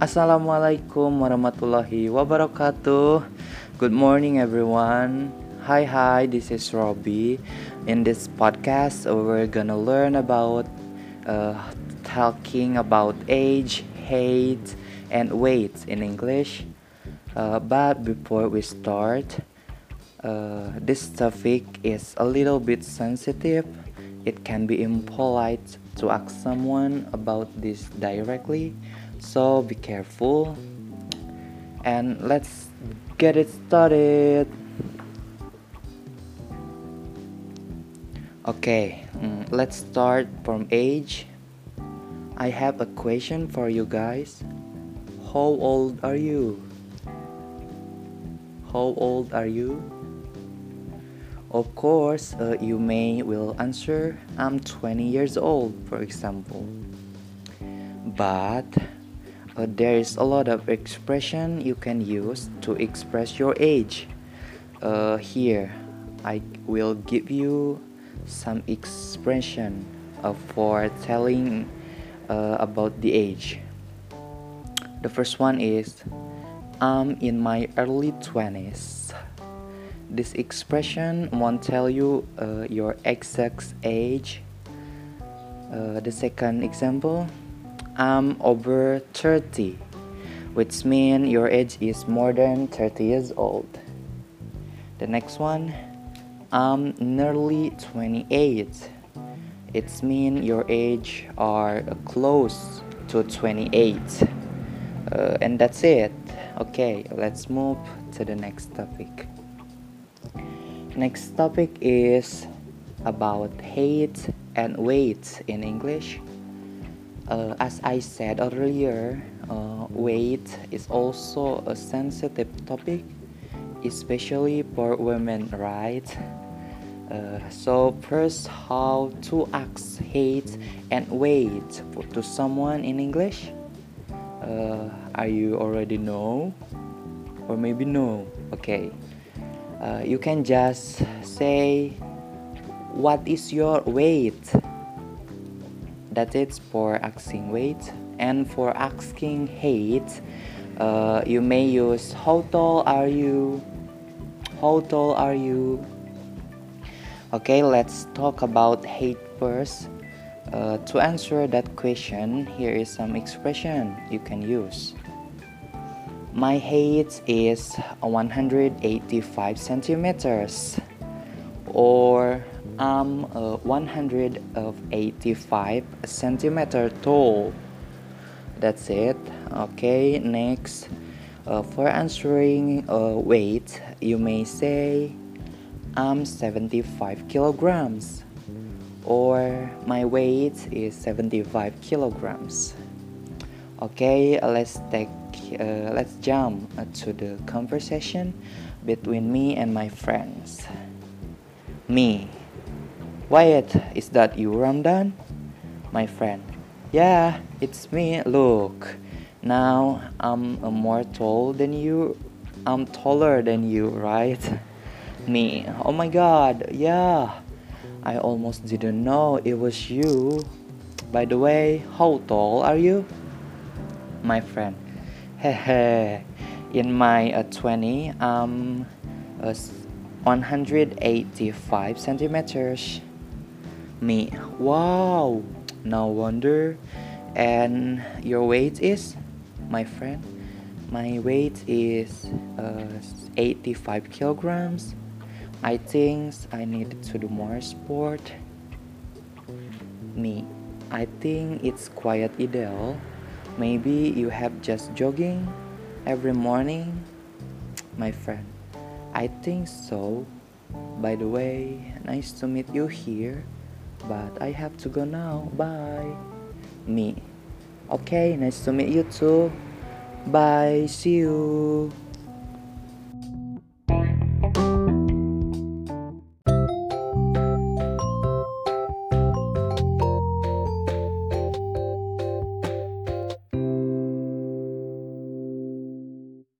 Assalamualaikum warahmatullahi wabarakatuh. Good morning, everyone. Hi, hi, this is Robbie. In this podcast, we're gonna learn about uh, talking about age, height, and weight in English. Uh, but before we start, uh, this topic is a little bit sensitive. It can be impolite to ask someone about this directly, so be careful. And let's get it started. Okay, mm, let's start from age. I have a question for you guys. How old are you? How old are you? Of course, uh, you may will answer I'm 20 years old, for example. But uh, there is a lot of expression you can use to express your age. Uh, here, I will give you some expression uh, for telling uh, about the age. The first one is I'm in my early 20s. This expression won't tell you uh, your exact age. Uh, the second example I'm over 30, which means your age is more than 30 years old. The next one I'm nearly 28. It means your age are close to 28. Uh, and that's it. Okay, let's move to the next topic. Next topic is about height and weight in English. Uh, as I said earlier, uh, weight is also a sensitive topic, especially for women, right? Uh, so first, how to ask height and weight to someone in English? Uh, are you already know, or maybe no? Okay, uh, you can just say, "What is your weight?" That is it for asking weight, and for asking height, uh, you may use "How tall are you?" How tall are you? Okay, let's talk about height first. Uh, to answer that question, here is some expression you can use. My height is 185 centimeters, or I'm uh, 185 centimeter tall. That's it. Okay, next. Uh, for answering uh, weight, you may say I'm 75 kilograms or my weight is 75 kilograms. Okay, let's take uh, let's jump to the conversation between me and my friends. Me. Wyatt, is that you, Ramdan? My friend. Yeah, it's me. Look. Now I'm more tall than you. I'm taller than you, right? Me. Oh my god. Yeah. I almost didn't know it was you. By the way, how tall are you? My friend. Hehe. In my uh, 20, I'm uh, 185 centimeters. Me. Wow. No wonder. And your weight is? My friend. My weight is uh, 85 kilograms. I think I need to do more sport. Me, I think it's quite ideal. Maybe you have just jogging every morning. My friend, I think so. By the way, nice to meet you here, but I have to go now. Bye. Me, okay, nice to meet you too. Bye, see you.